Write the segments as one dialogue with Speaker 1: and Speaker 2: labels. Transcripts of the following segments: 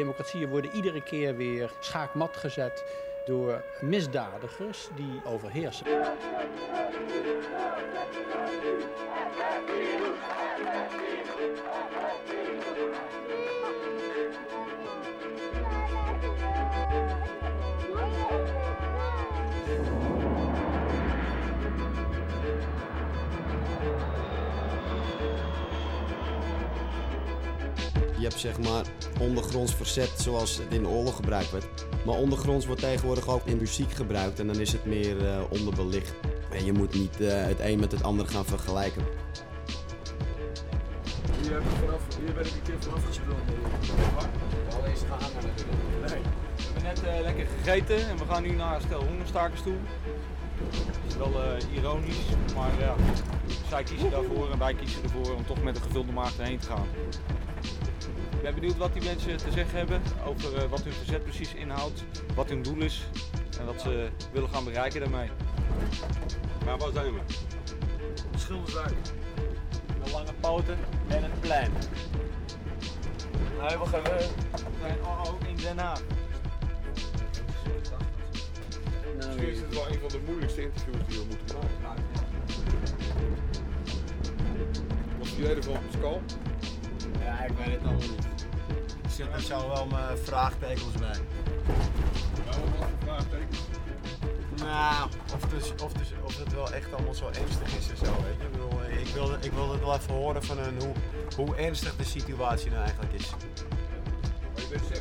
Speaker 1: Democratieën worden iedere keer weer schaakmat gezet door misdadigers die overheersen.
Speaker 2: Je hebt zeg maar ondergronds verzet zoals het in de oorlog gebruikt werd. Maar ondergronds wordt tegenwoordig ook in muziek gebruikt en dan is het meer eh, onderbelicht. En je moet niet eh, het een met het ander gaan vergelijken.
Speaker 3: Hier, heb ik vanaf, hier ben ik een keer vanaf gesprongen.
Speaker 2: Al eens gehangen natuurlijk.
Speaker 3: Nee.
Speaker 4: We hebben net eh, lekker gegeten en we gaan nu naar stel hongerstakers toe. Dat is wel eh, ironisch, maar ja, zij kiezen daarvoor en wij kiezen ervoor om toch met een gevulde maag erheen te gaan. Ik ben benieuwd wat die mensen te zeggen hebben over eh, wat hun verzet precies inhoudt, wat hun doel is en wat ze willen gaan bereiken daarmee.
Speaker 5: Maar waar zijn we?
Speaker 3: Schilderzaak.
Speaker 4: Met lange poten en een plein.
Speaker 3: Nee, we gaan...
Speaker 4: We zijn ook in Den Haag.
Speaker 5: Misschien is het wel een van de moeilijkste interviews die we moeten maken. Wat is jullie van Pascal?
Speaker 2: Ik weet het allemaal niet. Er zitten zo wel mijn vraagtekens bij.
Speaker 5: Nou, wat voor vraagtekens?
Speaker 2: Nou, of, dus, of, dus, of het wel echt allemaal zo ernstig is en zo. Ik, bedoel, ik, wil, ik wil het wel even horen van hun hoe, hoe ernstig de situatie nou eigenlijk is.
Speaker 5: Je.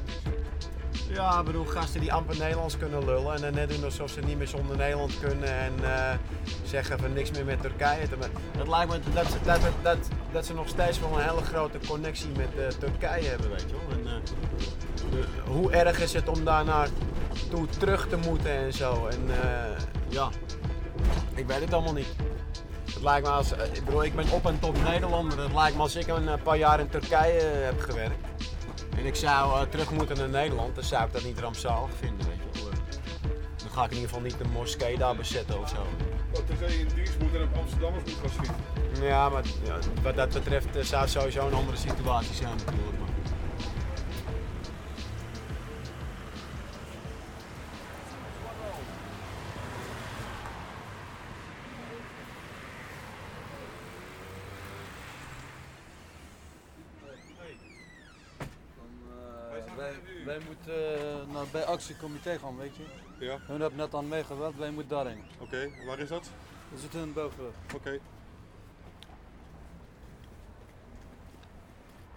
Speaker 2: Ja, ik bedoel, gasten die amper Nederlands kunnen lullen en dan net doen alsof ze niet meer zonder Nederland kunnen en eh, zeggen van niks meer met Turkije. Het lijkt me dat, dat, dat, dat, ze nog steeds wel een hele grote connectie met eh, Turkije hebben, weet je wel. En, eh, hoe erg is het om daar naartoe terug te moeten en zo. En eh, ja, ik weet het allemaal niet. Het lijkt me als, ik bedoel, ik ben op en top Nederlander. Het lijkt me als ik een paar jaar in Turkije heb gewerkt. En ik zou terug moeten naar Nederland, dan zou ik dat niet rampzalig vinden. Dan ga ik in ieder geval niet de moskee daar bezetten of zo.
Speaker 5: Wat tenzij je in dienst moet en op Amsterdammers moet gaan schieten.
Speaker 2: Ja, maar ja, wat dat betreft eh, zou het sowieso een andere situatie zijn natuurlijk. Maar.
Speaker 6: Actiecomité gaan, weet je.
Speaker 5: Ja,
Speaker 6: Hun hebben net aan meegewerkt, wij moeten daarheen.
Speaker 5: oké. Waar is dat?
Speaker 6: We zitten in boven.
Speaker 5: Oké.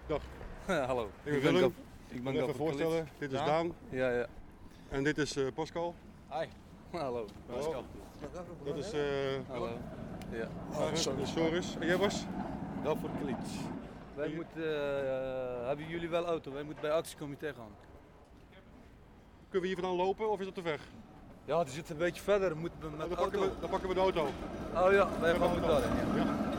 Speaker 5: Dag.
Speaker 6: Hallo.
Speaker 5: Ik ben
Speaker 6: ben
Speaker 5: Willem.
Speaker 6: Ik
Speaker 5: Ik
Speaker 6: ben
Speaker 5: even voorstellen. Dit is
Speaker 6: Ja?
Speaker 5: Daan
Speaker 6: Ja, ja.
Speaker 5: en dit is eh, Pascal.
Speaker 6: Hi. Hallo.
Speaker 5: Hallo. Dat is eh
Speaker 6: Hallo. Ja.
Speaker 5: De Soris. En jij was?
Speaker 6: Gabber Klits. Wij moeten, eh, hebben jullie wel auto? Wij moeten bij actiecomité gaan.
Speaker 5: Kunnen we hier vandaan lopen of is dat te ver?
Speaker 6: Ja, die zit een beetje verder. We moeten met
Speaker 5: dan, pakken
Speaker 6: auto.
Speaker 5: we, dan pakken we de auto.
Speaker 6: Oh ja, wij gaan met
Speaker 5: auto.
Speaker 6: Ja.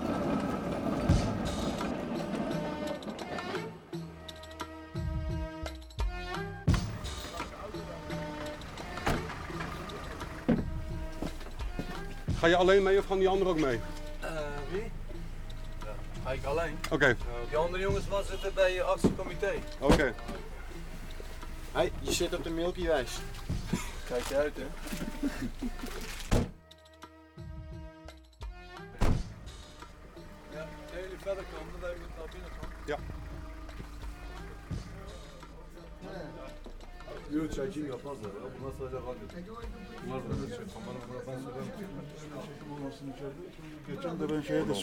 Speaker 5: Ga je alleen mee of gaan die anderen ook mee?
Speaker 6: Eh, wie? Ja, ga ik alleen.
Speaker 5: Oké,
Speaker 6: Die andere jongens was zitten bij je actiecomité.
Speaker 5: oké.
Speaker 2: Hey, je zit op de Milky Way.
Speaker 6: Kijk je uit, hè? Ja, als jullie verder komen, wij moeten naar binnen.
Speaker 5: Ja.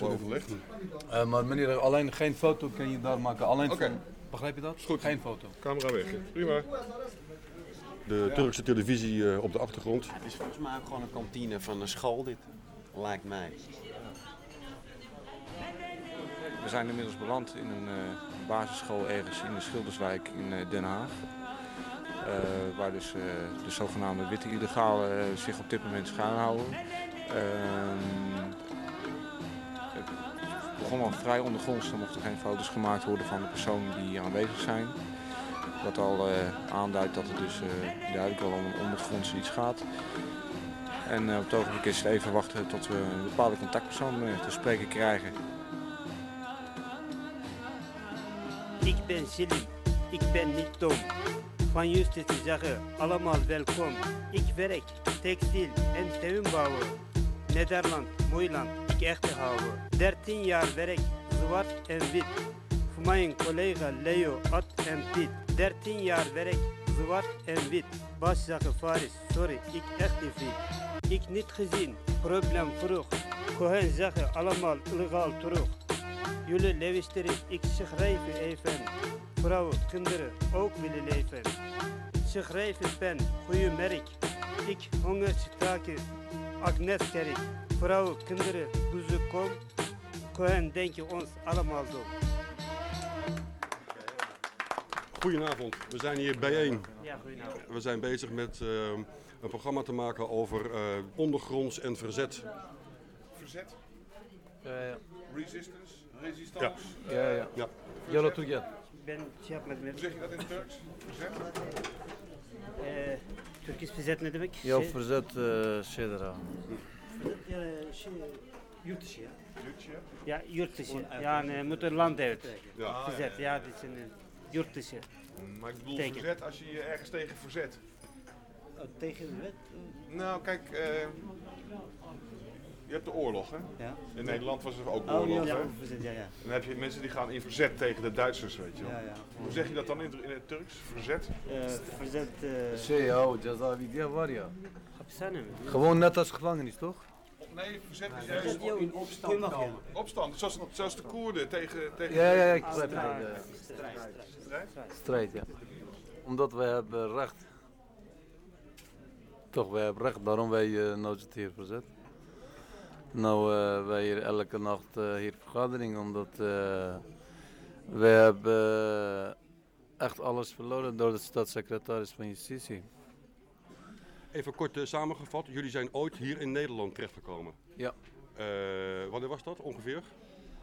Speaker 5: overleg.
Speaker 6: Eh, maar meneer, alleen geen foto kan je daar maken. Alleen van, begrijp je dat?
Speaker 5: goed.
Speaker 6: Geen foto.
Speaker 5: Camera weg. Prima. De Turkse televisie eh, op de achtergrond.
Speaker 2: Het is volgens mij ook gewoon een kantine van een school dit. Lijkt mij.
Speaker 4: We zijn inmiddels beland in een eh, basisschool ergens in de Schilderswijk in eh, Den Haag. Eh, waar dus eh, de zogenaamde witte illegalen zich op dit moment schuilhouden. Ehm, het begon al vrij ondergronds, er mochten geen foto's gemaakt worden van de personen die hier aanwezig zijn. Wat al eh, aanduidt dat het dus eh, duidelijk wel om een ondergronds iets gaat. En eh, op het ogenblik is het even wachten tot we een bepaalde contactpersoon te spreken krijgen.
Speaker 7: Ik ben Silly. ik ben niet dom. Van justitie zeggen, allemaal welkom. Ik werk, textiel en tuinbouw. Nederland, mooi land, ik echt houden. 13 jaar werk, zwart en wit. Voor mijn collega Leo, Ad en Piet. 13 jaar werk, zwart en wit. Bas zeggen Faris, sorry, ik echt niet. Ik niet gezien, probleem vroeg. Cohen zeggen allemaal illegaal terug. Jullie luisteren, ik schrijf even. Vrouwen, kinderen ook willen leven. Schrijf pen, goede merk. Ik honger staken, Agnes Kerk. Vrouwen, kinderen, bezoek kom. Cohen denk je ons allemaal zo.
Speaker 5: Goedenavond, we zijn hier bijeen.
Speaker 7: Ja, goedenavond.
Speaker 5: We zijn bezig met eh, een programma te maken over eh, ondergronds en verzet.
Speaker 8: Verzet,
Speaker 6: Ja, ja.
Speaker 8: resistance, resistance.
Speaker 6: ja, ja.
Speaker 5: Ja.
Speaker 6: Ja, ik.
Speaker 7: Ben met
Speaker 8: Hoe zeg je dat in het Turks? Verzet?
Speaker 7: Türkisch verzet ne demek?
Speaker 6: Ja,
Speaker 7: Şey-
Speaker 6: verzet uh, Shedra.
Speaker 7: Eh, şey, yurt dışı ya. Ja, yurt dışı. Yani moet een land uit.
Speaker 5: Ja.
Speaker 7: Verzet, ja, dit is een yurt dışı.
Speaker 8: Maar ik bedoel
Speaker 7: Teken.
Speaker 8: verzet als je je ergens tegen verzet.
Speaker 7: Tegen de wet?
Speaker 8: Nou, kijk, eh, je hebt de oorlog, hè?
Speaker 7: Ja.
Speaker 8: In Nederland was er ook
Speaker 7: Oh,
Speaker 8: oorlog,
Speaker 7: ja,
Speaker 8: hè?
Speaker 7: ja, ja.
Speaker 8: Dan heb je mensen die gaan in verzet tegen de Duitsers, weet je wel.
Speaker 7: ja, ja.
Speaker 8: Hoe zeg je dat dan in, in het Turks? Verzet?
Speaker 7: Eh, verzet, eh
Speaker 6: Şey ya, cezaevi var? Gewoon net als gevangenis, toch?
Speaker 8: Nee, verzet is juist
Speaker 7: in opstand komen.
Speaker 8: opstand. Zoals, zoals de Koerden tegen... tegen
Speaker 6: Ja, ja, ja, ik begrijp
Speaker 7: strijd,
Speaker 6: het.
Speaker 7: strijd, strijd.
Speaker 8: Strijd?
Speaker 6: Strijd, ja. Omdat wij hebben recht. Toch, wij hebben recht, daarom wij uh, verzet. Nou, eh, wij hier elke nacht eh, hier vergadering, omdat eh, wij hebben echt alles verloren door de stadssecretaris van Justitie.
Speaker 5: Even kort samengevat, jullie zijn ooit hier in Nederland terechtgekomen.
Speaker 6: Ja.
Speaker 5: Wanneer was dat ongeveer?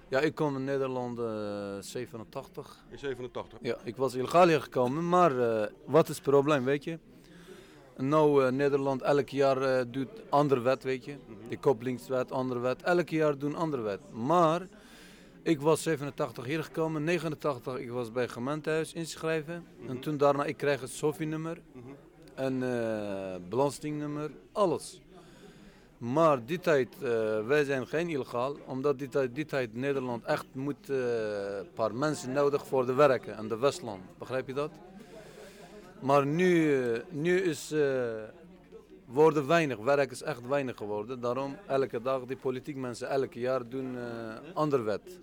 Speaker 6: Ja, ik kom in Nederland eh 87.
Speaker 5: In 87.
Speaker 6: Ja, ik was illegaal hier gekomen, maar wat is het probleem, weet je? Nou, eh, Nederland elk jaar eh, doet andere wet, weet je. De koppelingswet, andere wet. Elk jaar doen andere wet. Maar ik was 87 hier gekomen, 89 ik was bij gemeentehuis inschrijven. En toen daarna, ik kreeg het SOFI-nummer, een eh belastingnummer, alles. Maar die tijd, wij zijn geen illegaal, omdat die tijd, die tijd Nederland echt moet een paar mensen nodig voor de werken en de Westland. Begrijp je dat? Maar nu, eh, nu is, eh, worden weinig, werk is echt weinig geworden. Daarom elke dag, die politiek mensen elke jaar doen eh andere wet.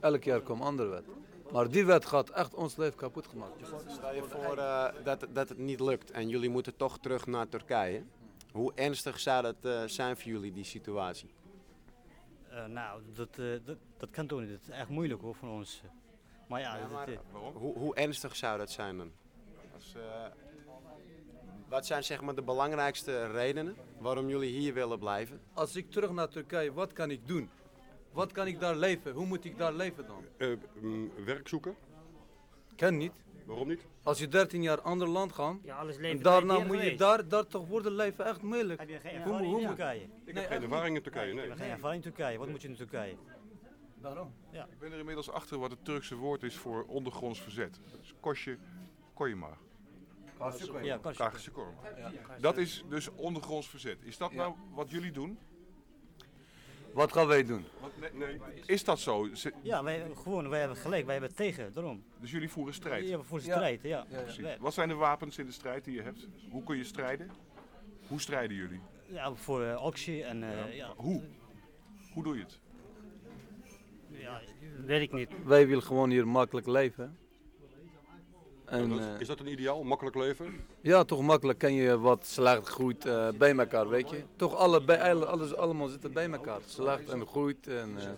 Speaker 6: Elk jaar komt andere wet. Maar die wet gaat echt ons leven kapot gemaakt.
Speaker 2: Stel je voor eh, dat, dat het niet lukt en jullie moeten toch terug naar Turkije. Hoe ernstig zou dat eh, zijn voor jullie, die situatie?
Speaker 9: Eh, nou, dat, eh, dat, dat kan toch niet. Dat is echt moeilijk hoor voor ons. Maar ja, dat,
Speaker 2: maar-
Speaker 8: Waarom?
Speaker 2: Hoe, hoe ernstig zou dat zijn dan? Eh, wat zijn zeg maar de belangrijkste redenen waarom jullie hier willen blijven?
Speaker 6: Als ik terug naar Turkije, wat kan ik doen? Wat kan ik daar leven? Hoe moet ik daar leven dan?
Speaker 5: Eh, mm, werk zoeken?
Speaker 6: Kan niet.
Speaker 5: Waarom niet?
Speaker 6: Als je 13 jaar ander land gaat,
Speaker 7: Ja, alles leven
Speaker 6: daarna moet je daar, daar toch worden leven echt moeilijk.
Speaker 9: heb je geen
Speaker 6: Hoe-
Speaker 9: ervaring
Speaker 6: hoe
Speaker 9: in Turkije?
Speaker 5: Ik
Speaker 6: Nee,
Speaker 5: heb geen
Speaker 6: echt
Speaker 5: ervaring in Turkije,
Speaker 9: Je
Speaker 5: nee.
Speaker 9: hebt geen ervaring in Turkije. Wat moet je in Turkije?
Speaker 6: Daarom.
Speaker 8: Ik ben er inmiddels achter wat het Turkse woord is voor ondergronds verzet. Dat is kosje koyma.
Speaker 9: Ja.
Speaker 8: Kagische korma. Dat is dus ondergronds verzet. Is dat nou wat jullie doen?
Speaker 6: Wat gaan wij doen?
Speaker 8: Nee, nee, is dat zo?
Speaker 9: Ja, wij, gewoon, wij hebben gelijk. Wij hebben tegen, daarom.
Speaker 8: Dus jullie voeren strijd?
Speaker 9: Ja, de
Speaker 6: Ja.
Speaker 9: strijd, ja.
Speaker 8: Wat zijn de wapens in de strijd die je hebt? Hoe kun je strijden? Hoe strijden jullie?
Speaker 9: Ja, voor eh, actie en eh, ja.
Speaker 8: Hoe? Hoe doe je het?
Speaker 9: ja.
Speaker 7: Weet ik niet.
Speaker 6: Wij willen gewoon hier makkelijk leven. En,
Speaker 5: Dat-
Speaker 6: eh,
Speaker 5: is dat een ideaal? Makkelijk leven?
Speaker 6: ja, toch makkelijk kan je wat slecht goed eh, bij elkaar, weet je. Toch alle, bij, alle- alles allemaal zitten bij elkaar. Slecht en goed. En, eh,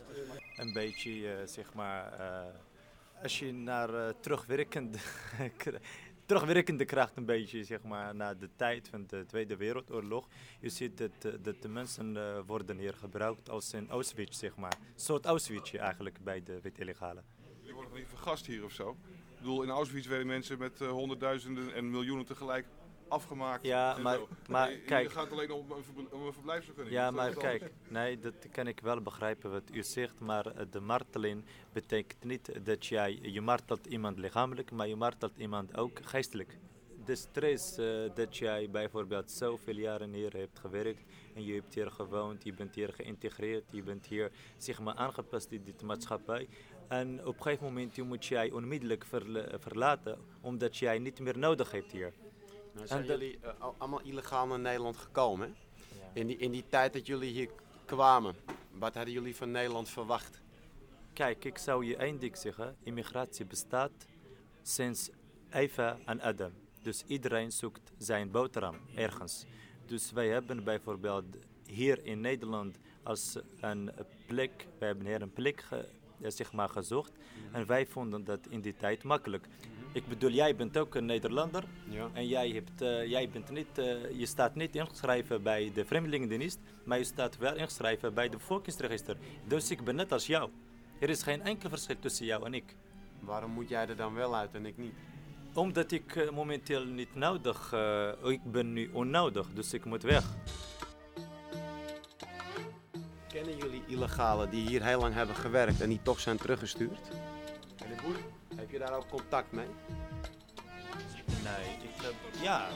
Speaker 10: een beetje, eh, zeg maar, eh, als je naar eh, terugwerkende, terugwerkende kracht een beetje, zeg maar, naar de tijd van de Tweede Wereldoorlog. Je ziet dat, dat de mensen eh, worden hier gebruikt als een Auschwitz, zeg maar. Een soort Auschwitz eigenlijk bij de wet illegale.
Speaker 8: Jullie worden niet vergast hier of zo? Ik bedoel, in Auschwitz werden mensen met eh, honderdduizenden en miljoenen tegelijk afgemaakt.
Speaker 10: Ja,
Speaker 8: en
Speaker 10: maar-
Speaker 8: zo.
Speaker 10: maar
Speaker 8: Nee,
Speaker 10: kijk-
Speaker 8: Je gaat alleen om een, verblijfsvergunning.
Speaker 10: Ja, maar
Speaker 8: anders.
Speaker 10: kijk, nee, dat kan ik wel begrijpen wat u zegt, maar eh, de marteling betekent niet dat jij, je martelt iemand lichamelijk, maar je martelt iemand ook geestelijk. De stress eh, dat jij bijvoorbeeld zoveel jaren hier hebt gewerkt en je hebt hier gewoond, je bent hier geïntegreerd, je bent hier zeg maar aangepast in dit maatschappij. En op een gegeven moment moet jij onmiddellijk verla- verlaten, omdat jij niet meer nodig hebt hier.
Speaker 2: Nou, zijn
Speaker 10: En
Speaker 2: jullie eh, al- allemaal illegaal naar Nederland gekomen? hè? In, die, in die tijd dat jullie hier kwamen, wat hadden jullie van Nederland verwacht?
Speaker 10: Kijk, ik zou je één ding zeggen. Immigratie bestaat sinds Eva en Adam. Dus iedereen zoekt zijn boterham ergens. Dus wij hebben bijvoorbeeld hier in Nederland als een plek, wij hebben hier een plek ge- zeg maar, gezocht. En wij vonden dat in die tijd makkelijk. Ik bedoel, jij bent ook een Nederlander.
Speaker 2: Ja.
Speaker 10: En jij, hebt, eh, jij bent niet, eh, je staat niet ingeschreven bij de Vreemdelingendienst, maar je staat wel ingeschreven bij de bevolkingsregister. Dus ik ben net als jou. Er is geen enkel verschil tussen jou en ik.
Speaker 2: Waarom moet jij er dan wel uit en ik niet?
Speaker 10: Omdat ik eh, momenteel niet nodig, eh, ik ben nu onnodig, dus ik moet weg.
Speaker 2: Kennen jullie illegalen die hier heel lang hebben gewerkt en die toch zijn teruggestuurd? En de boer, heb je daar ook contact mee?
Speaker 10: Nee, ik heb, ja,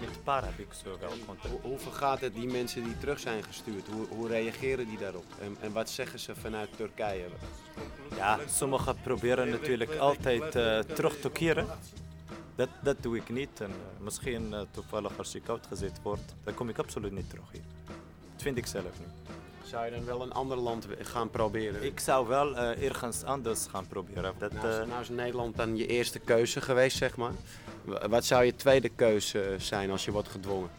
Speaker 10: met een paar heb ik zo wel contact.
Speaker 2: Hoe, hoe vergaat het die mensen die terug zijn gestuurd? Hoe, hoe reageren die daarop? En, en wat zeggen ze vanuit Turkije?
Speaker 10: Ja, sommigen proberen natuurlijk altijd eh, terug te keren. Dat, dat doe ik niet. En eh, misschien eh, toevallig als ik uitgezet word, dan kom ik absoluut niet terug hier. Dat vind ik zelf niet.
Speaker 2: Zou je dan wel een ander land gaan proberen?
Speaker 10: Ik zou wel eh, ergens anders gaan proberen. Dat,
Speaker 2: Nou, is,
Speaker 10: eh,
Speaker 2: nou is Nederland dan je eerste keuze geweest, zeg maar. Wa- Wat zou je tweede keuze zijn als je wordt gedwongen?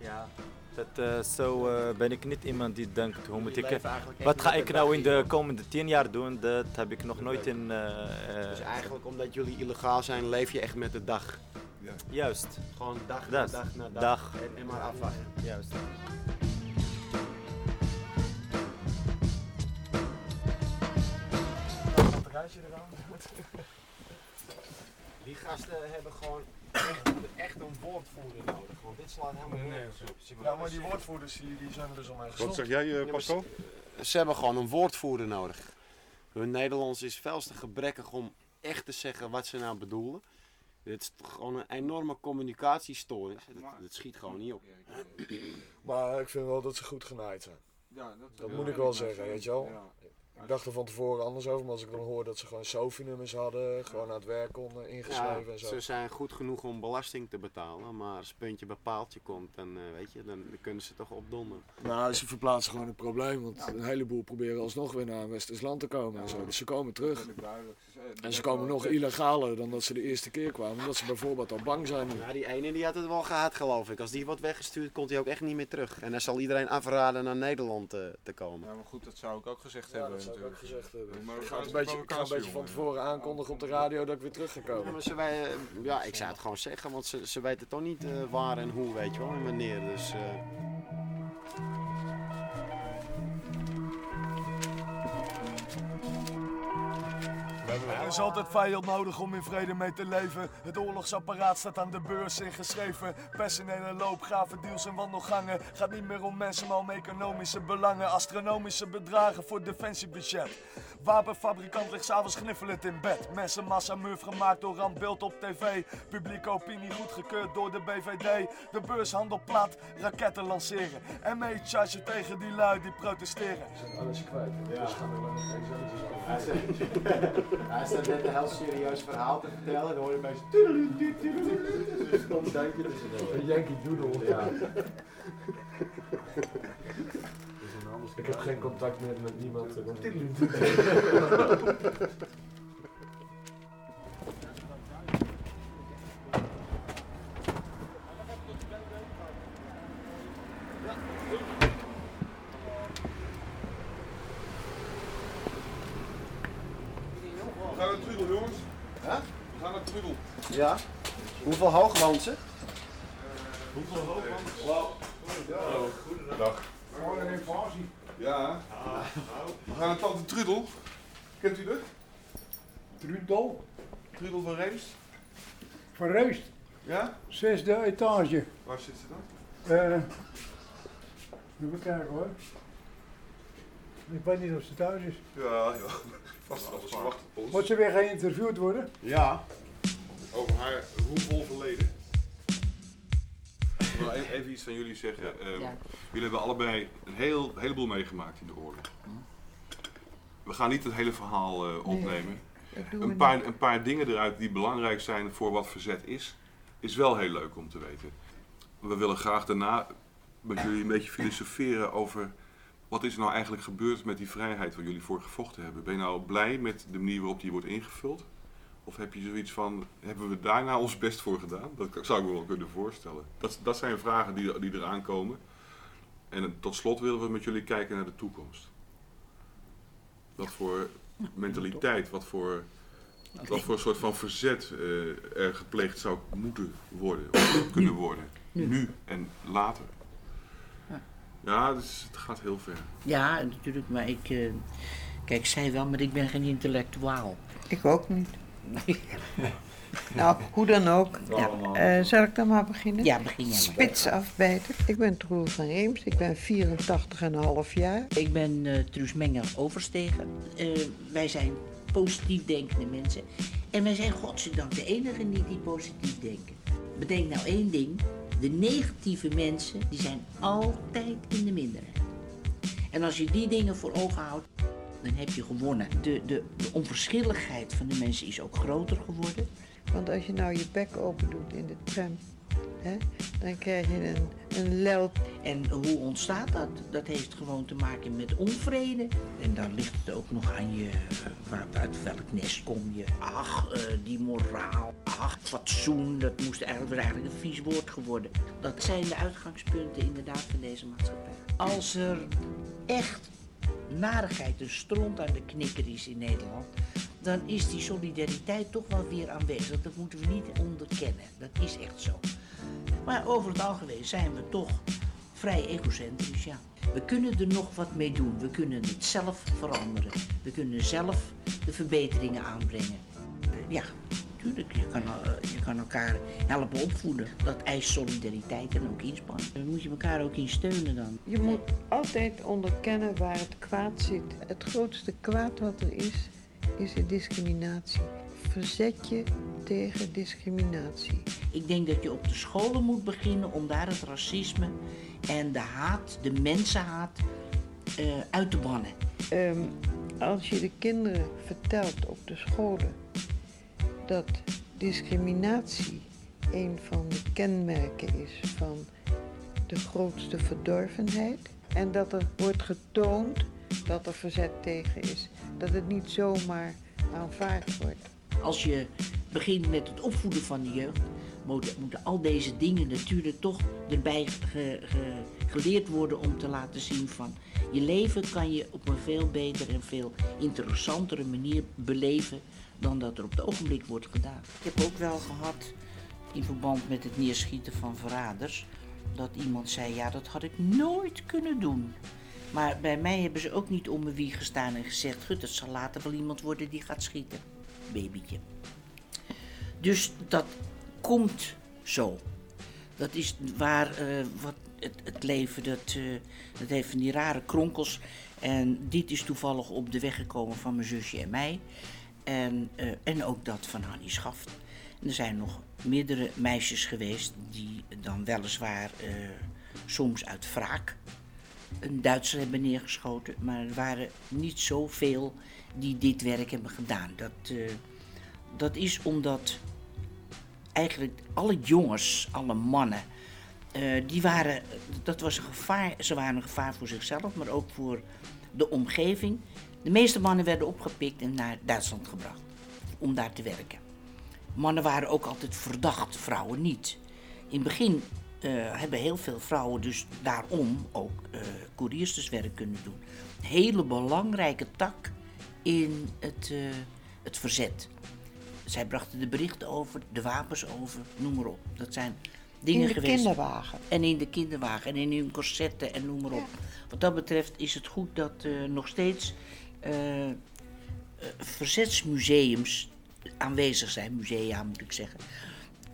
Speaker 10: ja, dat, eh, zo ben ik niet iemand die denkt, hoe moet ik... Wat ga ik nou in de komende tien jaar doen? Dat heb ik nog nooit in...
Speaker 2: Dus eigenlijk omdat jullie illegaal zijn, leef je echt met de dag.
Speaker 10: Juist.
Speaker 2: Gewoon dag na dag na dag.
Speaker 10: Dag.
Speaker 2: En, en maar afwachten.
Speaker 10: Juist.
Speaker 2: Die gasten hebben gewoon echt, echt een woordvoerder nodig. Want dit slaat helemaal nergens op. Ze
Speaker 11: maar die woordvoerders die, die zijn er dus al mee gestopt.
Speaker 5: Wat zeg jij, eh, Pascal?
Speaker 2: Ze hebben gewoon een woordvoerder nodig. Hun Nederlands is veel te gebrekkig om echt te zeggen wat ze nou bedoelen. Het is toch gewoon een enorme communicatiestoornis. Dat, dat schiet gewoon niet op.
Speaker 11: Maar ik vind wel dat ze goed genaaid zijn.
Speaker 1: Ja, dat,
Speaker 11: Dat
Speaker 1: ja,
Speaker 11: moet ik wel zeggen,
Speaker 1: ja.
Speaker 11: weet je wel.
Speaker 1: Ja.
Speaker 11: Ik dacht er van tevoren anders over, maar als ik dan hoor dat ze gewoon SOFI-nummers hadden, gewoon aan het werk konden, ingeschreven en zo.
Speaker 2: ze zijn goed genoeg om belasting te betalen, maar als het puntje bij paaltje komt, dan, eh, weet je, dan, dan kunnen ze toch opdonderen.
Speaker 11: Nou, ze verplaatsen gewoon het probleem, want een heleboel proberen alsnog weer naar een westers land te komen en zo. Dus ze komen terug.
Speaker 1: Duidelijk.
Speaker 11: En ze komen nog illegaler dan dat ze de eerste keer kwamen, omdat ze bijvoorbeeld al bang zijn.
Speaker 2: Ja, die ene die had het wel gehad, geloof ik. Als die wordt weggestuurd, komt hij ook echt niet meer terug. En dan zal iedereen afraden naar Nederland eh, te komen.
Speaker 1: Ja, maar goed, dat zou ik ook gezegd
Speaker 11: Ja,
Speaker 1: hebben.
Speaker 11: dat zou ik ook gezegd hebben.
Speaker 1: Maar
Speaker 11: Ik
Speaker 1: we
Speaker 11: ga,
Speaker 1: gaan
Speaker 11: een beetje, ik ga een beetje van tevoren aankondigen op de radio dat ik weer terug ga
Speaker 2: Ja,
Speaker 11: komen.
Speaker 2: maar ze wij, eh, ja, ik zou het gewoon zeggen, want ze, ze weten toch niet eh, waar en hoe, weet je wel, en wanneer. Dus, eh,
Speaker 11: Er is altijd vijand nodig om in vrede mee te leven. Het oorlogsapparaat staat aan de beurs ingeschreven. Personele loopgraven, deals en wandelgangen. Gaat niet meer om mensen, maar om economische belangen. Astronomische bedragen voor defensiebudget. Wapenfabrikant ligt s'avonds kniffelend in bed. Mensenmassa muf gemaakt door randbeeld op tv. Publieke opinie goedgekeurd door de BVD. De beurshandel plat, raketten lanceren. En mee charge tegen die lui die protesteren. Alles kwijt. Ja.
Speaker 2: Hij net een heel serieus verhaal te vertellen. Dan hoor je mensen.
Speaker 11: Een Yankee Doodle. Ja. Ik heb geen contact meer met niemand.
Speaker 8: We gaan naar Trudel, jongens.
Speaker 2: Huh?
Speaker 8: We gaan naar Trudel.
Speaker 2: Ja? Hoeveel hoog woont ze?
Speaker 8: Hoeveel hoog? Dag.
Speaker 11: Gewoon een invasie.
Speaker 8: Ja. We gaan naar Tante Trudel. Kent u
Speaker 11: Trudel
Speaker 8: van
Speaker 11: Reust.
Speaker 8: Ja?
Speaker 12: Zesde etage.
Speaker 8: Waar zit ze dan?
Speaker 12: Eh, even kijken hoor. Ik weet niet of ze thuis is.
Speaker 8: Ja, ja. Vast wel, ze wacht op ons.
Speaker 12: Moet ze weer geïnterviewd worden?
Speaker 2: Ja.
Speaker 8: Over haar roemvol verleden. Ik wil e- even iets van jullie zeggen. Ehm,
Speaker 13: Ja.
Speaker 8: Jullie hebben allebei een heel, heleboel meegemaakt in de oorlog. We gaan niet het hele verhaal eh, opnemen. Een, paar, een paar dingen eruit die belangrijk zijn voor wat verzet is, is wel heel leuk om te weten. We willen graag daarna met jullie een beetje filosoferen over wat is er nou eigenlijk gebeurd met die vrijheid waar jullie voor gevochten hebben. Ben je nou blij met de manier waarop die wordt ingevuld? Of heb je zoiets van, hebben we daar nou ons best voor gedaan? Dat zou ik me wel kunnen voorstellen. Dat, dat zijn vragen die, die eraan komen. En tot slot willen we met jullie kijken naar de toekomst. Wat voor mentaliteit, wat voor, wat voor soort van verzet eh, er gepleegd zou moeten worden, of kunnen worden.
Speaker 13: Nu.
Speaker 8: Nu en later.
Speaker 13: Ja.
Speaker 8: Ja, dus het gaat heel ver.
Speaker 13: Ja, natuurlijk, maar ik. eh, kijk, zij wel, maar ik ben geen intellectuaal.
Speaker 14: Ik ook niet. nou, hoe dan ook.
Speaker 13: Ja.
Speaker 14: Eh, zal ik dan maar beginnen?
Speaker 13: Ja, begin jij maar.
Speaker 14: Spits afbijten. Ik ben Troel van Reems. Ik ben 84,5 jaar.
Speaker 13: Ik ben eh Truus Menger Overstegen. Eh, wij zijn positief denkende mensen. En wij zijn godzijdank de enigen die, die positief denken. Bedenk nou één ding. De negatieve mensen, die zijn altijd in de minderheid. En als je die dingen voor ogen houdt, dan heb je gewonnen. De, de, de onverschilligheid van de mensen is ook groter geworden.
Speaker 14: Want als je nou je bek open doet in de tram, hè, dan krijg je een, een.
Speaker 13: En hoe ontstaat dat? Dat heeft gewoon te maken met onvrede. En dan ligt het ook nog aan je, eh, uit welk nest kom je. Ach, eh, die moraal. Ach, fatsoen. Dat moest eigenlijk, eigenlijk een vies woord geworden. Dat zijn de uitgangspunten inderdaad van deze maatschappij. Als er echt narigheid, een stront aan de knikker is in Nederland, dan is die solidariteit toch wel weer aanwezig. Dat moeten we niet onderkennen. Dat is echt zo. Maar over het algemeen zijn we toch vrij egocentrisch, ja. We kunnen er nog wat mee doen. We kunnen het zelf veranderen. We kunnen zelf de verbeteringen aanbrengen. Ja, tuurlijk. Je kan, eh, je kan elkaar helpen opvoeden. Dat eist solidariteit en ook inspanning. Dan moet je elkaar ook in steunen dan.
Speaker 14: Je moet altijd onderkennen waar het kwaad zit. Het grootste kwaad wat er is, is de discriminatie. Verzet je tegen discriminatie.
Speaker 13: Ik denk dat je op de scholen moet beginnen om daar het racisme en de haat, de mensenhaat, eh, uit te bannen.
Speaker 14: Ehm, als je de kinderen vertelt op de scholen dat discriminatie een van de kenmerken is van de grootste verdorvenheid en dat er wordt getoond dat er verzet tegen is, dat het niet zomaar aanvaard wordt.
Speaker 13: Als je begint met het opvoeden van de jeugd, moeten, al deze dingen natuurlijk toch erbij ge- ge- geleerd worden om te laten zien van je leven kan je op een veel betere en veel interessantere manier beleven dan dat er op het ogenblik wordt gedaan. Ik heb ook wel gehad in verband met het neerschieten van verraders dat iemand zei ja dat had ik nooit kunnen doen. Maar bij mij hebben ze ook niet om me wie gestaan en gezegd, gut, het zal later wel iemand worden die gaat schieten. Babytje. Dus dat komt zo. Dat is waar eh, wat het, het leven, dat, eh, dat heeft van die rare kronkels. En dit is toevallig op de weg gekomen van mijn zusje en mij. En, eh, en ook dat van Hannie Schaft. En er zijn nog meerdere meisjes geweest die dan weliswaar soms uit wraak een Duitser hebben neergeschoten. Maar er waren niet zoveel die dit werk hebben gedaan. Dat, eh, dat is omdat eigenlijk alle jongens, alle mannen, eh, die waren, dat was een gevaar. Ze waren een gevaar voor zichzelf, maar ook voor de omgeving. De meeste mannen werden opgepikt en naar Duitsland gebracht om daar te werken. Mannen waren ook altijd verdacht, vrouwen niet. In het begin hebben heel veel vrouwen dus daarom ook eh koerierswerk kunnen doen. Een hele belangrijke tak in het, eh, het verzet. Zij brachten de berichten over, de wapens over, noem maar op. Dat zijn dingen
Speaker 14: In de
Speaker 13: geweest.
Speaker 14: kinderwagen.
Speaker 13: En in de kinderwagen en in hun corsetten en noem maar op. Wat dat betreft is het goed dat eh, nog steeds eh, eh, verzetsmuseums aanwezig zijn, musea moet ik zeggen.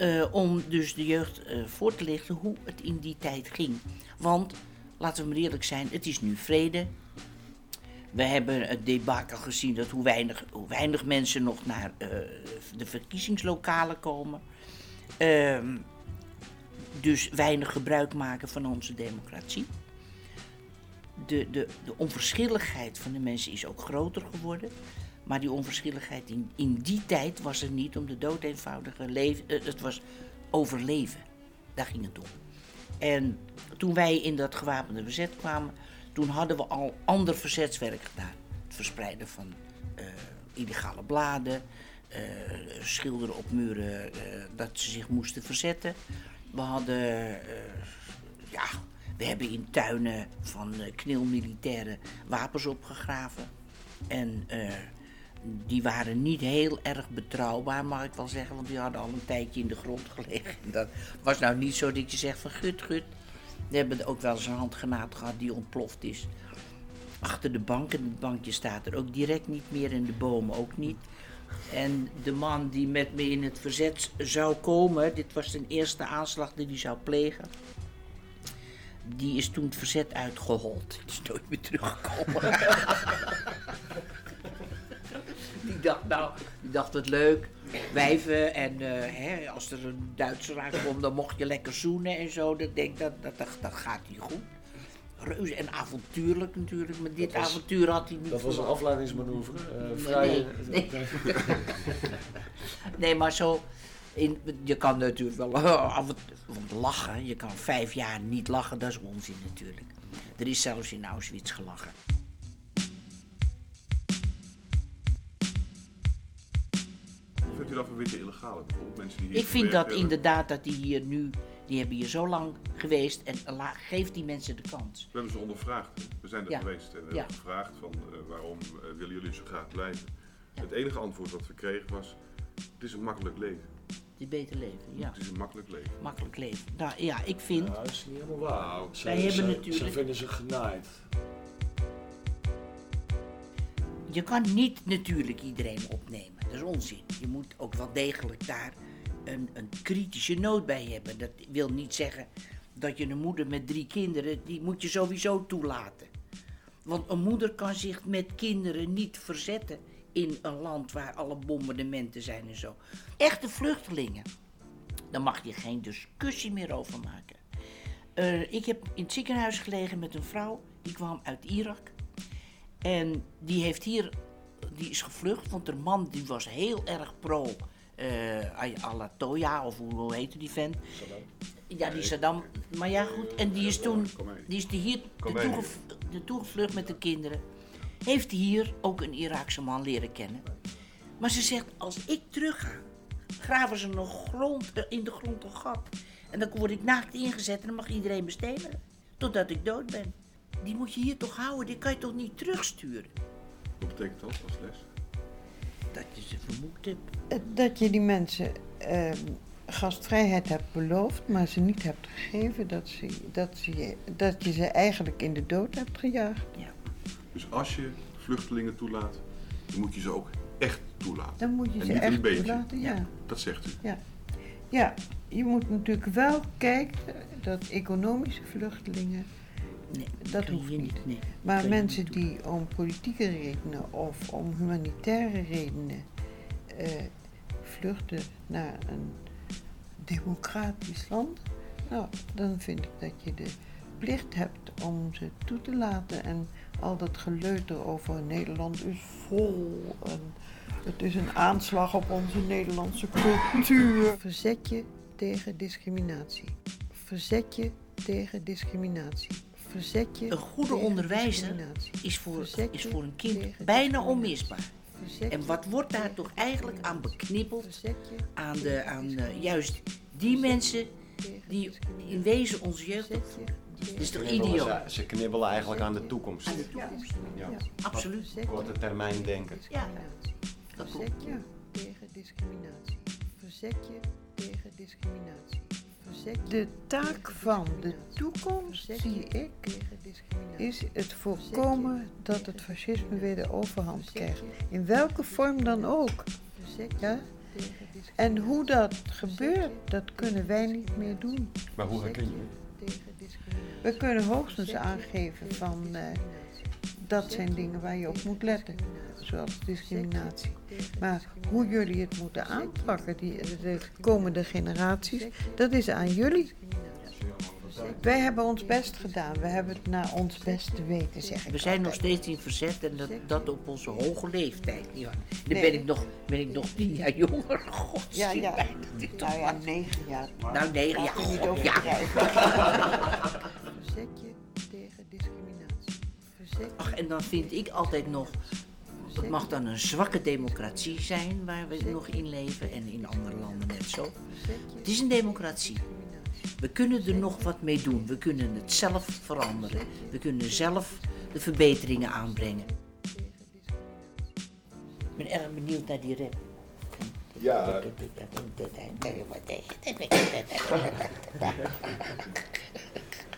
Speaker 13: Eh, om dus de jeugd eh, voor te lichten hoe het in die tijd ging. Want, laten we maar eerlijk zijn, het is nu vrede. We hebben het debakel gezien dat hoe weinig, hoe weinig mensen nog naar eh, de verkiezingslokalen komen. Ehm, dus weinig gebruik maken van onze democratie. De, de, de onverschilligheid van de mensen is ook groter geworden. Maar die onverschilligheid in, in die tijd was er niet om de dood eenvoudige leven. eh, het was overleven. Daar ging het om. En toen wij in dat gewapende verzet kwamen, toen hadden we al ander verzetswerk gedaan. Het verspreiden van eh, illegale bladen, eh, schilderen op muren dat ze zich moesten verzetten. We hadden, ja, we hebben in tuinen van knilmilitairen wapens opgegraven. En die waren niet heel erg betrouwbaar, mag ik wel zeggen, want die hadden al een tijdje in de grond gelegen. Dat was nou niet zo dat je zegt van gut, gut. We hebben ook wel eens een handgranaat gehad die ontploft is. Achter de bank, en het bankje staat er ook direct niet meer en de bomen ook niet. En de man die met me in het verzet zou komen, dit was zijn eerste aanslag die hij zou plegen. Die is toen het verzet uitgehold. Die is nooit meer teruggekomen. dacht, nou, die dacht wat leuk. Wijven en eh, hè, als er een Duitser aankomt, dan mocht je lekker zoenen en zo. Dat denk dat, dat, dat, dat gaat niet goed. Reuze en avontuurlijk natuurlijk, maar dit
Speaker 11: was-
Speaker 13: avontuur had hij niet
Speaker 11: Dat was een afleidingsmanoeuvre. eh,
Speaker 13: Nee,
Speaker 11: vrij,
Speaker 13: nee, nee. nee, maar zo. In, je kan natuurlijk wel toe want lachen. Je kan vijf jaar niet lachen, dat is onzin natuurlijk. Er is zelfs in Auschwitz gelachen.
Speaker 8: U dan van witte illegale bijvoorbeeld? Mensen die hier
Speaker 13: Ik vind dat
Speaker 8: hebben?
Speaker 13: inderdaad dat die hier nu, die hebben hier zo lang geweest en la, geef die mensen de kans.
Speaker 8: We hebben ze ondervraagd. We zijn er
Speaker 13: Ja.
Speaker 8: geweest en we hebben
Speaker 13: Ja.
Speaker 8: gevraagd van eh, waarom eh, willen jullie zo graag blijven. Het enige antwoord wat we kregen was, het is een makkelijk leven.
Speaker 13: Die beter leven, ja.
Speaker 8: Het is een makkelijk leven.
Speaker 13: Makkelijk leven. Nou ja, ik vind.
Speaker 11: Ja, dat is niet helemaal waar.
Speaker 8: Nou,
Speaker 11: Ze,
Speaker 13: Wij hebben
Speaker 11: ze-
Speaker 13: natuurlijk-
Speaker 11: Ze vinden zich genaaid.
Speaker 13: Je kan niet natuurlijk iedereen opnemen. Dat is onzin. Je moet ook wel degelijk daar een, een kritische noot bij hebben. Dat wil niet zeggen dat je een moeder met drie kinderen, die moet je sowieso toelaten. Want een moeder kan zich met kinderen niet verzetten in een land waar alle bombardementen zijn en zo. Echte vluchtelingen, daar mag je geen discussie meer over maken. Eh, ik heb in het ziekenhuis gelegen met een vrouw, die kwam uit Irak. En die heeft hier, die is gevlucht, want haar man die was heel erg pro eh Ayatollah, of hoe, hoe heette die vent? Ja, die Saddam. Maar ja, goed. En die is toen, die is hier naartoe gev- naartoe gevlucht met de kinderen. Heeft hier ook een Iraakse man leren kennen. Maar ze zegt, als ik terug ga, graven ze nog grond, eh, in de grond een gat. En dan word ik naakt ingezet en dan mag iedereen me stenen. Totdat ik dood ben. Die moet je hier toch houden, die kan je toch niet terugsturen?
Speaker 8: Wat betekent dat als les?
Speaker 13: Dat je ze vermoed hebt.
Speaker 14: Eh, Dat je die mensen ehm, gastvrijheid hebt beloofd, maar ze niet hebt gegeven, dat, ze, dat, ze, je- dat je ze eigenlijk in de dood hebt gejaagd.
Speaker 8: Dus als je vluchtelingen toelaat, dan moet je ze ook echt toelaten.
Speaker 14: Dan moet je
Speaker 8: en
Speaker 14: ze
Speaker 8: niet
Speaker 14: echt
Speaker 8: een beetje.
Speaker 14: toelaten, ja.
Speaker 8: Dat zegt u.
Speaker 14: Ja. ja, je moet natuurlijk wel kijken dat economische vluchtelingen,
Speaker 13: Nee,
Speaker 14: dat hoeft
Speaker 13: je
Speaker 14: niet.
Speaker 13: nee.
Speaker 14: Maar mensen die om politieke redenen of om humanitaire redenen eh, vluchten naar een democratisch land, nou, dan vind ik dat je de plicht hebt om ze toe te laten. En al dat geleuter over Nederland is vol en het is een aanslag op onze Nederlandse cultuur. Verzet je tegen discriminatie. Verzet je tegen discriminatie. Verzet je
Speaker 13: Een goede onderwijzer is voor, is voor een kind bijna onmisbaar. En wat wordt daar toch eigenlijk aan beknippeld? Aan, de, aan eh, juist die mensen die in wezen onze jeugd opvoeden. Dat is toch idioot?
Speaker 2: Ze, ze knibbelen eigenlijk aan de toekomst.
Speaker 13: Aan de toekomst.
Speaker 2: Ja.
Speaker 13: Absoluut.
Speaker 2: Korte termijn denken.
Speaker 13: Ja, dat
Speaker 14: Verzet je tegen discriminatie. Verzet je tegen discriminatie. De taak van de toekomst, zie ik, is het voorkomen dat het fascisme weer de overhand krijgt. In welke vorm dan ook. Ja? En hoe dat gebeurt, dat kunnen wij niet meer doen.
Speaker 5: Maar hoe herken je het?
Speaker 14: We kunnen hoogstens aangeven van uh, dat zijn dingen waar je op moet letten, zoals discriminatie. Maar hoe jullie het moeten aanpakken, die, de komende generaties, dat is aan jullie. Wij hebben ons best gedaan. We hebben het naar ons best te weten, zeg ik
Speaker 13: We zijn nog steeds in verzet en dat, dat op onze hoge leeftijd. Ja. Dan
Speaker 14: Nee.
Speaker 13: ben, ik nog, ben ik nog tien jaar jonger. God,
Speaker 14: Ja, ja.
Speaker 13: mij dat ik toch
Speaker 14: Nou ja, negen jaar.
Speaker 13: Nou, negen jaar.
Speaker 14: Niet
Speaker 13: God, ja.
Speaker 14: Verzet je tegen discriminatie. Verzet je
Speaker 13: Ach, en dan vind ik altijd nog, het mag dan een zwakke democratie zijn waar we nog in leven en in andere landen net zo. Het is een democratie. We kunnen er nog wat mee doen. We kunnen het zelf veranderen. We kunnen zelf de verbeteringen aanbrengen. Ik ben erg benieuwd naar die rap.
Speaker 5: Ja.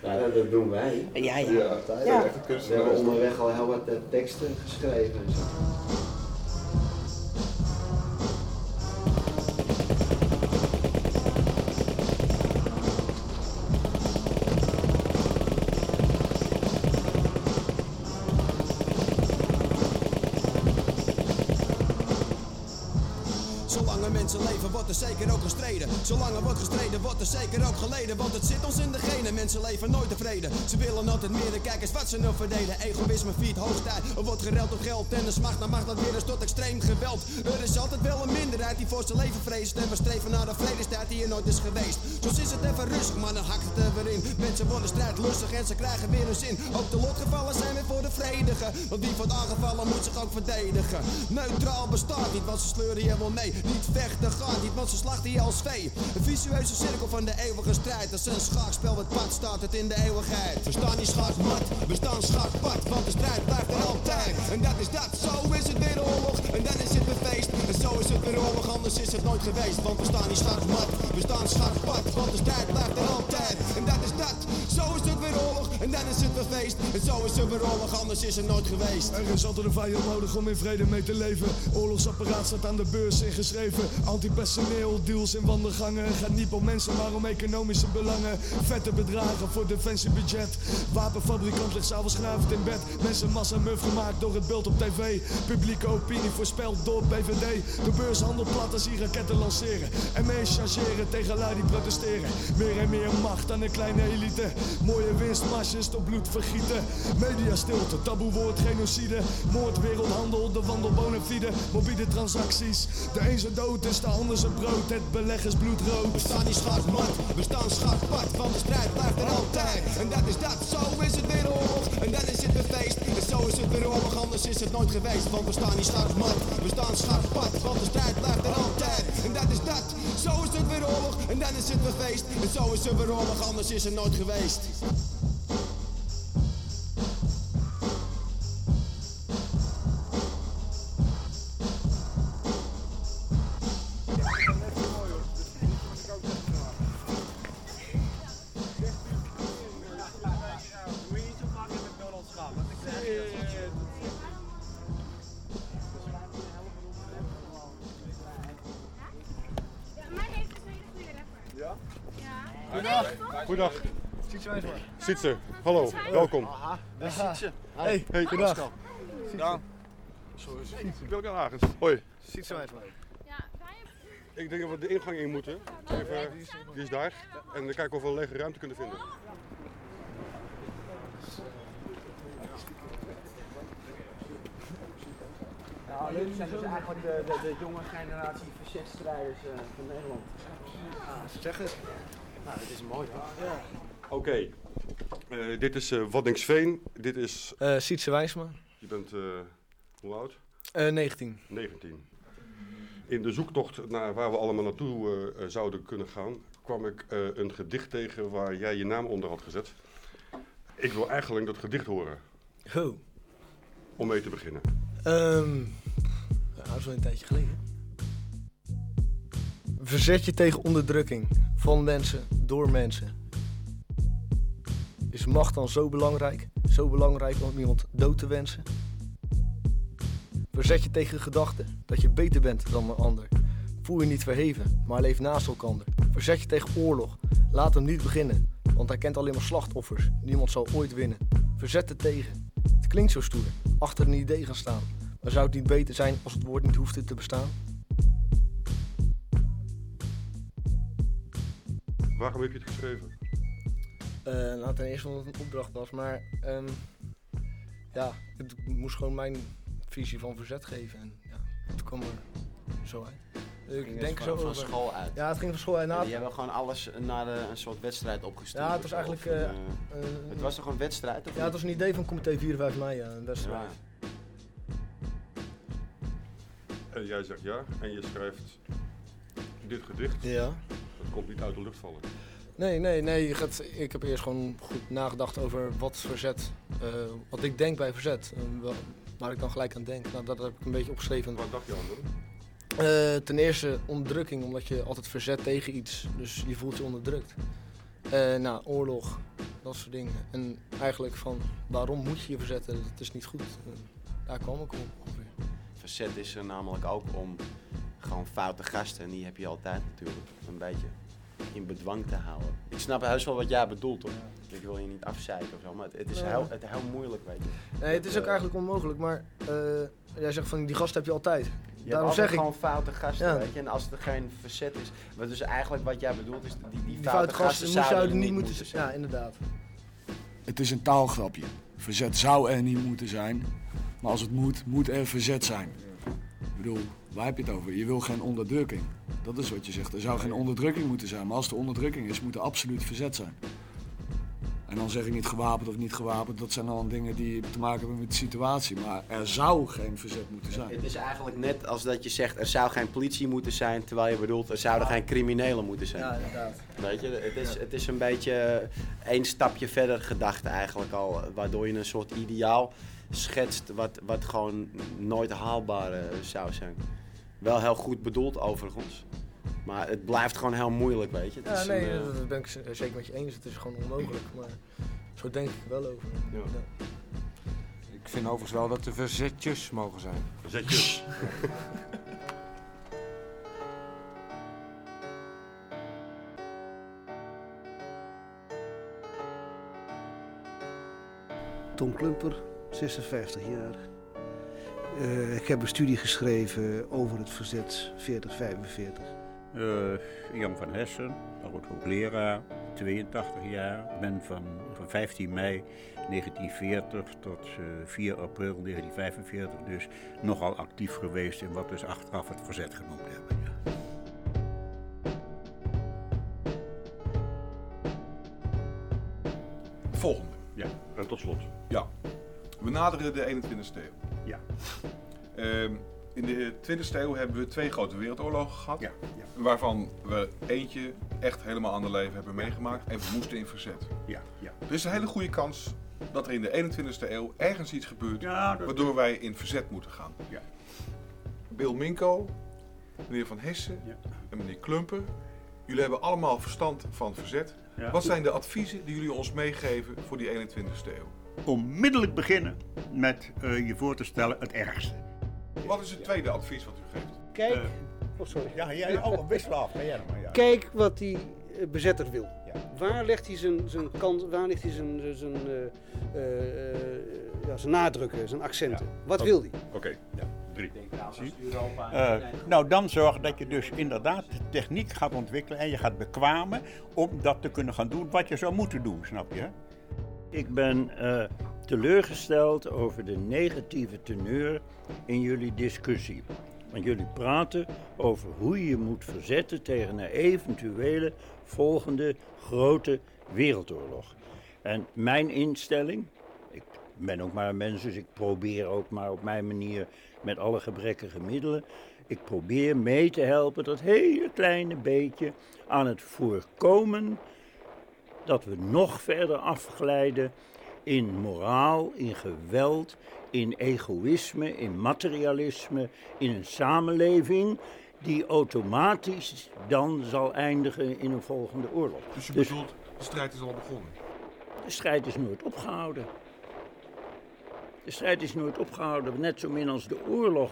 Speaker 15: Ja, dat doen wij.
Speaker 13: Ja, ja.
Speaker 15: ja.
Speaker 13: Ja.
Speaker 15: We hebben onderweg al heel wat eh, teksten geschreven.
Speaker 16: Zolang er wordt gestreden. Wordt er zeker ook geleden. Want het zit ons in de genen, mensen leven nooit tevreden. Ze willen altijd meer, de kijk eens wat ze nog verdelen. Egoïsme viert hoogtijd, er wordt gereld op geld. En de smacht naar macht dat weer eens tot extreem geweld. Er is altijd wel een minderheid die voor zijn leven vreest. En we streven naar de vredestijd die er nooit is geweest. Soms is het even rustig, maar dan hakt het er weer in. Mensen worden strijdlustig en ze krijgen weer een zin. Ook de lotgevallen zijn weer voor de vredigen. Want wie wordt aangevallen moet zich ook verdedigen. Neutraal bestaat niet, want ze sleuren je wel mee. Niet vechten gaat niet, want ze slachten je als vee. Een visueuze cirkel van de eeuwige strijd. Dat is een schaakspel, het pad staat het in de eeuwigheid. We staan niet schaakmat, we staan schaakpad. Want de strijd blijft er altijd. En dat is dat, zo is het weer oorlog. En dan is het weer feest. En zo is het weer oorlog, anders is het nooit geweest. Want we staan niet schaakmat, we staan schaakpad. Want de strijd blijft er altijd. En dat is dat, zo is het weer oorlog. En dan is het weer feest. En zo is het weer anders is het nooit geweest.
Speaker 11: Er is altijd een vijand nodig om in vrede mee te leven. Oorlogsapparaat staat aan de beurs ingeschreven. Antipersoneel, deals in wandelgangen. Gaat niet om mensen, maar om economische belangen. Vette bedragen voor defensiebudget. Wapenfabrikant ligt s'avonds in bed. Mensen massa muf gemaakt door het beeld op tv. Publieke opinie voorspeld door BVD. De beurshandel plat als die raketten lanceren. En mee chargeren tegen lui die protesteren. Meer en meer macht aan een kleine elite. Mooie winstmarges tot bloed vergieten. Media stilte, taboewoord genocide. Moord, wereldhandel, de wandel bonafide. Mobiele transacties. De een zijn dood is de ander zijn brood. Het beleg is bloedrood.
Speaker 16: We staan niet schaakmat, we staan schaakpad, want de strijd blijft er altijd. En dat is dat, zo is het weer oorlog, en dan is het weer feest. En zo is het weer oorlog, anders is het nooit geweest. Want we staan niet schaakmat, we staan schaakpad, want de strijd blijft er altijd. En dat is dat, zo is het weer oorlog, en dan is het weer feest. En zo is het weer oorlog, anders is het nooit geweest.
Speaker 5: Goedendag.
Speaker 11: Sietse Wijsma.
Speaker 5: Sietse, hallo, welkom.
Speaker 11: Aha, dat is. Sietse.
Speaker 5: Hey, hey,
Speaker 11: goedendag.
Speaker 5: Daan.
Speaker 11: Sorry,
Speaker 5: Wilke Hagens. Hoi.
Speaker 11: Sietse Wijsma.
Speaker 5: Ik denk dat we de ingang in moeten. Even, die is daar. En dan kijken of we een lege ruimte kunnen vinden.
Speaker 2: Nou, leuk zijn dus eigenlijk de, de, de jonge generatie verzetstrijders uh, van Nederland. Ja, zeg het. Nou, dat is mooi hoor. Ja.
Speaker 5: Oké. Eh, dit is uh, Waddingsveen. Dit is...
Speaker 17: Uh, Sietse Wijsma.
Speaker 5: Je bent uh, hoe oud?
Speaker 17: 19.
Speaker 5: 19. In de zoektocht naar waar we allemaal naartoe uh, zouden kunnen gaan, kwam ik uh, een gedicht tegen waar jij je naam onder had gezet. Ik wil eigenlijk dat gedicht horen.
Speaker 17: Oh.
Speaker 5: Om mee te beginnen.
Speaker 17: Um, nou, dat is wel een tijdje geleden. Verzet je tegen onderdrukking van mensen door mensen. Is macht dan zo belangrijk? Zo belangrijk om iemand dood te wensen? Verzet je tegen de gedachte dat je beter bent dan een ander. Voel je niet verheven, maar leef naast elkaar. Verzet je tegen oorlog. Laat hem niet beginnen, want hij kent alleen maar slachtoffers. Niemand zal ooit winnen. Verzet er tegen. Het klinkt zo stoer, achter een idee gaan staan. Maar zou het niet beter zijn als het woord niet hoefde te bestaan?
Speaker 5: Waarom heb je het geschreven?
Speaker 17: Eh, nou, ten eerste omdat het een opdracht was, maar ehm, ja, het moest gewoon mijn visie van verzet geven. En ja, het kwam er zo uit. Ik
Speaker 2: Ging
Speaker 17: denk zo
Speaker 2: van,
Speaker 17: over.
Speaker 2: school uit.
Speaker 17: Ja, het ging van school uit. Nou,
Speaker 2: die hebben gewoon alles naar de- een soort wedstrijd opgestuurd.
Speaker 17: Ja, het was eigenlijk,
Speaker 2: een,
Speaker 17: eh,
Speaker 2: eh, het was toch een wedstrijd? Of
Speaker 17: ja, het was een idee van comité 4 5 mei, ja, een wedstrijd.
Speaker 5: En jij zegt ja en je schrijft dit gedicht.
Speaker 17: Ja.
Speaker 5: Dat komt niet uit de lucht vallen.
Speaker 17: Nee, nee, nee. Je gaat, ik heb eerst gewoon goed nagedacht over wat verzet, eh, wat ik denk bij verzet. wel- waar ik dan gelijk aan denk. Nou, dat heb ik een beetje opgeschreven.
Speaker 5: Wat dacht je aan dan?
Speaker 17: Eh, ten eerste onderdrukking, omdat je altijd verzet tegen iets. Dus je voelt je onderdrukt. Eh nou, oorlog, dat soort dingen. En eigenlijk van, waarom moet je je verzetten? Dat is niet goed. Daar kwam ik op ongeveer.
Speaker 2: Verzet is er namelijk ook om gewoon foute gasten, en die heb je altijd natuurlijk, een beetje in bedwang te houden. Ik snap heus wel wat jij bedoelt hoor. Ik wil je niet afzeiken of zo, maar het, het is heel, het heel moeilijk weet je.
Speaker 17: Nee, het is ook
Speaker 2: Eh,
Speaker 17: eigenlijk onmogelijk, maar eh, jij zegt van die gast heb je altijd.
Speaker 2: Je
Speaker 17: Daarom
Speaker 2: hebt
Speaker 17: zeg ik,
Speaker 2: gewoon foute gasten,
Speaker 17: Ja.
Speaker 2: weet je. En als er geen verzet is... wat Dus eigenlijk wat jij bedoelt is... Die, die,
Speaker 17: die
Speaker 2: foute,
Speaker 17: foute gasten
Speaker 2: gasten
Speaker 17: zouden niet moeten zijn. Ja, inderdaad.
Speaker 11: Het is een taalgrapje. Verzet zou er niet moeten zijn. Maar als het moet, moet er verzet zijn. Ik bedoel, waar heb je het over? Je wil geen onderdrukking. Dat is wat je zegt. Er zou geen onderdrukking moeten zijn. Maar als er onderdrukking is, moet er absoluut verzet zijn. En dan zeg ik niet gewapend of niet gewapend. Dat zijn dan dingen die te maken hebben met de situatie. Maar er zou geen verzet moeten zijn.
Speaker 2: Het is eigenlijk net als dat je zegt... er zou geen politie moeten zijn... terwijl je bedoelt... er zouden geen criminelen moeten zijn.
Speaker 17: Ja, inderdaad.
Speaker 2: Weet je, het is, het is een beetje één stapje verder gedacht eigenlijk al. Waardoor je een soort ideaal schetst wat, wat gewoon nooit haalbaar eh, zou zijn. Wel heel goed bedoeld overigens. Maar het blijft gewoon heel moeilijk, weet je. Het
Speaker 17: Ja,
Speaker 2: is
Speaker 17: nee,
Speaker 2: een, eh,
Speaker 17: dat ben ik z- zeker met je eens. Het is gewoon onmogelijk. Maar zo denk ik er wel over. Ja.
Speaker 18: Ik vind overigens wel dat er verzetjes mogen zijn.
Speaker 5: Verzetjes.
Speaker 3: Tom Klumper, 56 jaar. Eh, ik heb een studie geschreven over het verzet 4045.
Speaker 19: Eh, Jan van Hessen, oud hoogleraar, 82 jaar. Ik ben van, van 15 mei 1940 tot eh, 4 april 1945 dus nogal actief geweest in wat we dus achteraf het verzet genoemd hebben. ja.
Speaker 8: Volgende.
Speaker 19: Ja.
Speaker 5: En tot slot.
Speaker 8: Ja. We naderen de 21ste eeuw.
Speaker 19: Ja.
Speaker 8: Ehm, in de 20ste eeuw hebben we twee grote wereldoorlogen gehad.
Speaker 19: Ja,
Speaker 8: Waarvan we eentje echt helemaal ander leven hebben meegemaakt. En we moesten in verzet.
Speaker 19: Ja, ja.
Speaker 8: Er is een hele goede kans dat er in de 21ste eeuw ergens iets gebeurt.
Speaker 19: Ja, dat-
Speaker 8: waardoor wij in verzet moeten gaan.
Speaker 19: Ja.
Speaker 8: Bill Minko, meneer Van Hessen en meneer Klumper. Jullie hebben allemaal verstand van verzet. Wat zijn de adviezen die jullie ons meegeven voor die 21ste eeuw?
Speaker 19: Onmiddellijk beginnen met eh, je voor te stellen het ergste.
Speaker 8: Wat is het tweede advies wat u geeft?
Speaker 20: Kijk, oh sorry.
Speaker 19: Ja, ja, oh, wissel af. Jij maar, ja.
Speaker 20: Kijk wat die eh, bezetter wil. Waar legt hij zijn, zijn kant, waar ligt hij zijn, zijn, eh, eh, eh, ja, zijn nadrukken, zijn accenten? Wat wil hij?
Speaker 8: Oké,
Speaker 19: ja, drie. Eh, nou, dan zorg dat je dus inderdaad de techniek gaat ontwikkelen en je gaat bekwamen om dat te kunnen gaan doen wat je zou moeten doen, snap je?
Speaker 21: Ik ben eh, teleurgesteld over de negatieve teneur in jullie discussie. Want jullie praten over hoe je je moet verzetten tegen een eventuele volgende grote wereldoorlog. En mijn instelling, ik ben ook maar een mens, dus ik probeer ook maar op mijn manier met alle gebrekkige middelen. Ik probeer mee te helpen dat hele kleine beetje aan het voorkomen dat we nog verder afglijden in moraal, in geweld, in egoïsme, in materialisme, in een samenleving die automatisch dan zal eindigen in een volgende oorlog.
Speaker 8: Dus je bedoelt, de strijd is al begonnen?
Speaker 21: De strijd is nooit opgehouden. De strijd is nooit opgehouden. Net zo min als de oorlog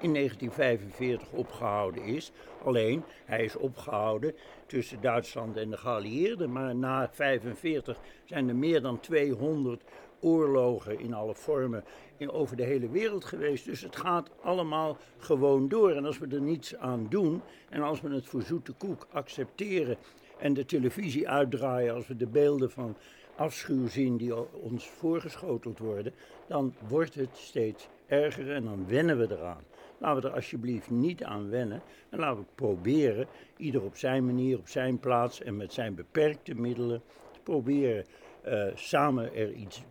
Speaker 21: in 1945 opgehouden is. Alleen, hij is opgehouden tussen Duitsland en de geallieerden. Maar na 1945 zijn er meer dan 200 oorlogen in alle vormen in, over de hele wereld geweest. Dus het gaat allemaal gewoon door. En als we er niets aan doen en als we het voor zoete koek accepteren en de televisie uitdraaien als we de beelden van afschuw zien die ons voorgeschoteld worden, dan wordt het steeds erger en dan wennen we eraan. Laten we er alsjeblieft niet aan wennen en laten we proberen, ieder op zijn manier, op zijn plaats en met zijn beperkte middelen, te proberen eh, samen er iets,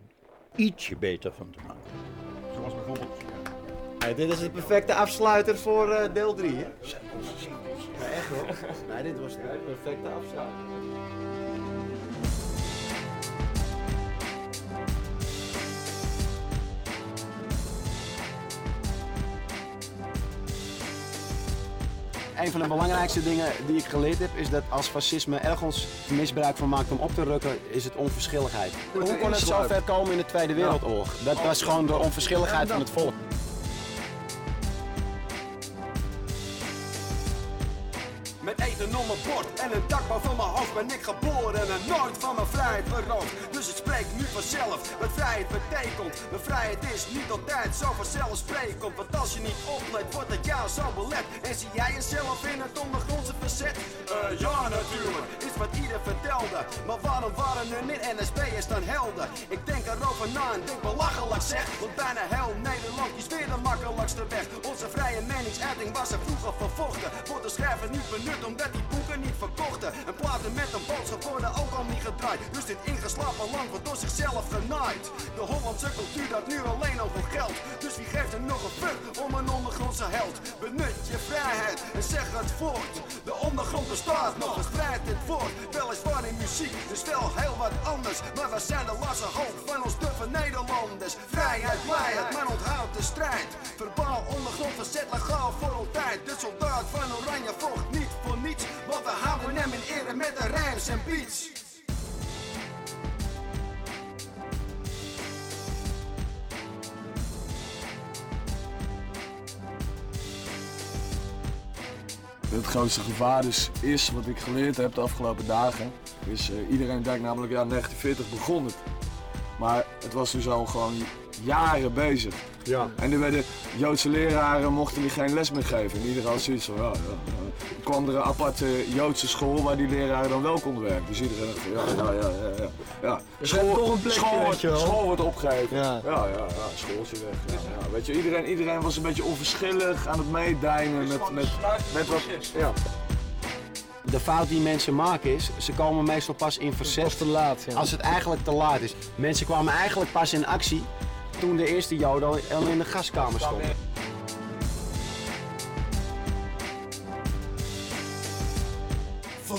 Speaker 21: ietsje beter van te maken.
Speaker 8: Zoals bijvoorbeeld.
Speaker 2: Hey, dit is de perfecte afsluiter voor eh, deel 3, hè? Ja, echt hoor. Nee, dit was de perfecte afsluiter. Een van de belangrijkste dingen die ik geleerd heb, is dat als fascisme ergens misbruik van maakt om op te rukken, is het onverschilligheid. Hoe kon het zo ver komen in de Tweede Wereldoorlog? Dat was gewoon de onverschilligheid van het volk.
Speaker 16: Mijn bord en een dak boven mijn hoofd ben ik geboren en nooit van mijn vrijheid beroofd. Dus het spreekt nu vanzelf wat vrijheid betekent. Mijn vrijheid is niet altijd zo vanzelfsprekend. Want als je niet oplet, wordt het jou zo belet. En zie jij jezelf in het ondergrondse verzet? Eh, ja, natuurlijk, is wat ieder vertelde. Maar waarom waren er niet NSB'ers dan helden? Ik denk erover na en denk belachelijk zeg. Want bijna heel Nederland kiest weer de makkelijkste weg. Onze vrije meningsuiting was er vroeger vervochten. Wordt de schrijver niet benut die boeken niet verkochten. En platen met een boodschap worden ook al niet gedraaid. Dus dit ingeslapen land wordt door zichzelf genaaid. De Hollandse cultuur dat nu alleen over geld. Dus wie geeft er nog een fuck om een ondergrondse held? Benut je vrijheid en zeg het voort. De ondergrond bestaat nog, verspreidt het voort. Weliswaar in muziek, dus wel heel wat anders. Maar we zijn de lasse hoop van ons duffe Nederlanders. Vrijheid, blijheid, maar onthoud de strijd. Verbaal ondergrond verzet legaal voor altijd. De soldaat van Oranje vocht niet. Want we houden hem in ere met de rijms en beats.
Speaker 11: Het grootste gevaar is, is, wat ik geleerd heb de afgelopen dagen, is eh, iedereen denkt namelijk, ja 1940 begon het. Maar het was dus al gewoon jaren bezig.
Speaker 2: Ja.
Speaker 11: En er werden Joodse leraren mochten die geen les meer geven. En iedereen had zoiets van, ja, ja, ja. Kwam er een aparte Joodse school waar die leraren dan wel konden werken. Dus iedereen dacht ja, ja, ja, ja. ja. ja.
Speaker 3: Zijn toch een plekje,
Speaker 11: school,
Speaker 3: weet
Speaker 11: wordt,
Speaker 3: je wel.
Speaker 11: school wordt opgegeven.
Speaker 3: Ja.
Speaker 11: ja, ja, ja, schooltje weg. Ja, ja. Weet je, iedereen, iedereen was een beetje onverschillig aan het meedijnen met, met, met wat... Ja.
Speaker 2: De fout die mensen maken is, ze komen meestal pas in verzet
Speaker 3: te laat, ja.
Speaker 2: als het eigenlijk te laat is. Mensen kwamen eigenlijk pas in actie toen de eerste Joden al- al in de gaskamer stonden.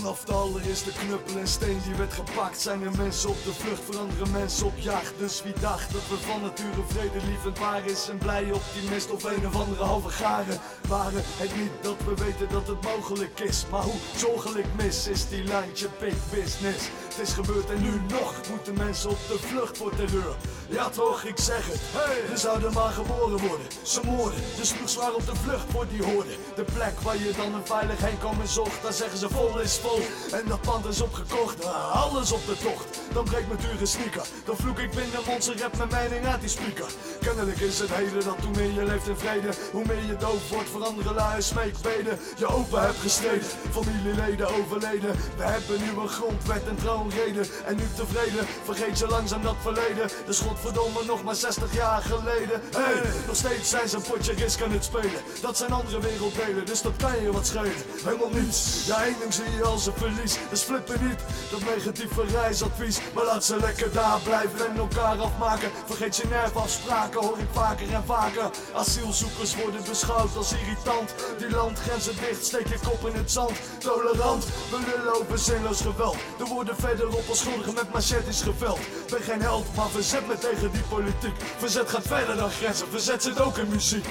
Speaker 11: Vanaf de knuppel en steen die werd gepakt. Zijn er mensen op de vlucht, veranderen mensen op jacht? Dus wie dacht dat we van nature vredelievend waren Is een blije optimist of een of andere halve garen. Waren het niet dat we weten dat het mogelijk is? Maar hoe zorgelijk mis is die lijntje big business. Het is gebeurd en nu nog moeten mensen op de vlucht voor terreur. Ja toch, ik zeg het, hey. we zouden maar geboren worden. Ze moorden, de sloeg zwaar op de vlucht voor die hoorde De plek waar je dan een veilig heen komen zocht Daar zeggen ze vol is vol en dat pand is opgekocht Ah, Alles op de tocht, dan breekt mijn dure sneaker. Dan vloek ik binnen mond, ze rap mijn mening uit die speaker Kennelijk is het heden dat hoe meer je leeft in vrede Hoe meer je doof wordt voor andere smeekbeden. Je open hebt gestreden, familieleden overleden. We hebben nu een grondwet en troonreden En nu tevreden, vergeet je langzaam dat verleden Dus godverdomme nog maar 60 jaar geleden. Hey, nog steeds zijn ze een potje risk aan het spelen. Dat zijn andere werelddelen, dus dat kan je wat schelen. Helemaal niets, ja één ding zie je als een verlies. Dus flippen niet, dat negatieve reisadvies Maar laat ze lekker daar blijven en elkaar afmaken. Vergeet je hoor ik vaker en vaker. Asielzoekers worden beschouwd als irritant. Die landgrenzen dicht, steek je kop in het zand. Tolerant, we lullen over zinloos geweld. Er worden verderop als schuldigen met machetes geveld. Ben geen held, maar verzet me tegen die politiek. Verzet gaat verder dan grenzen, verzet zit ook in muziek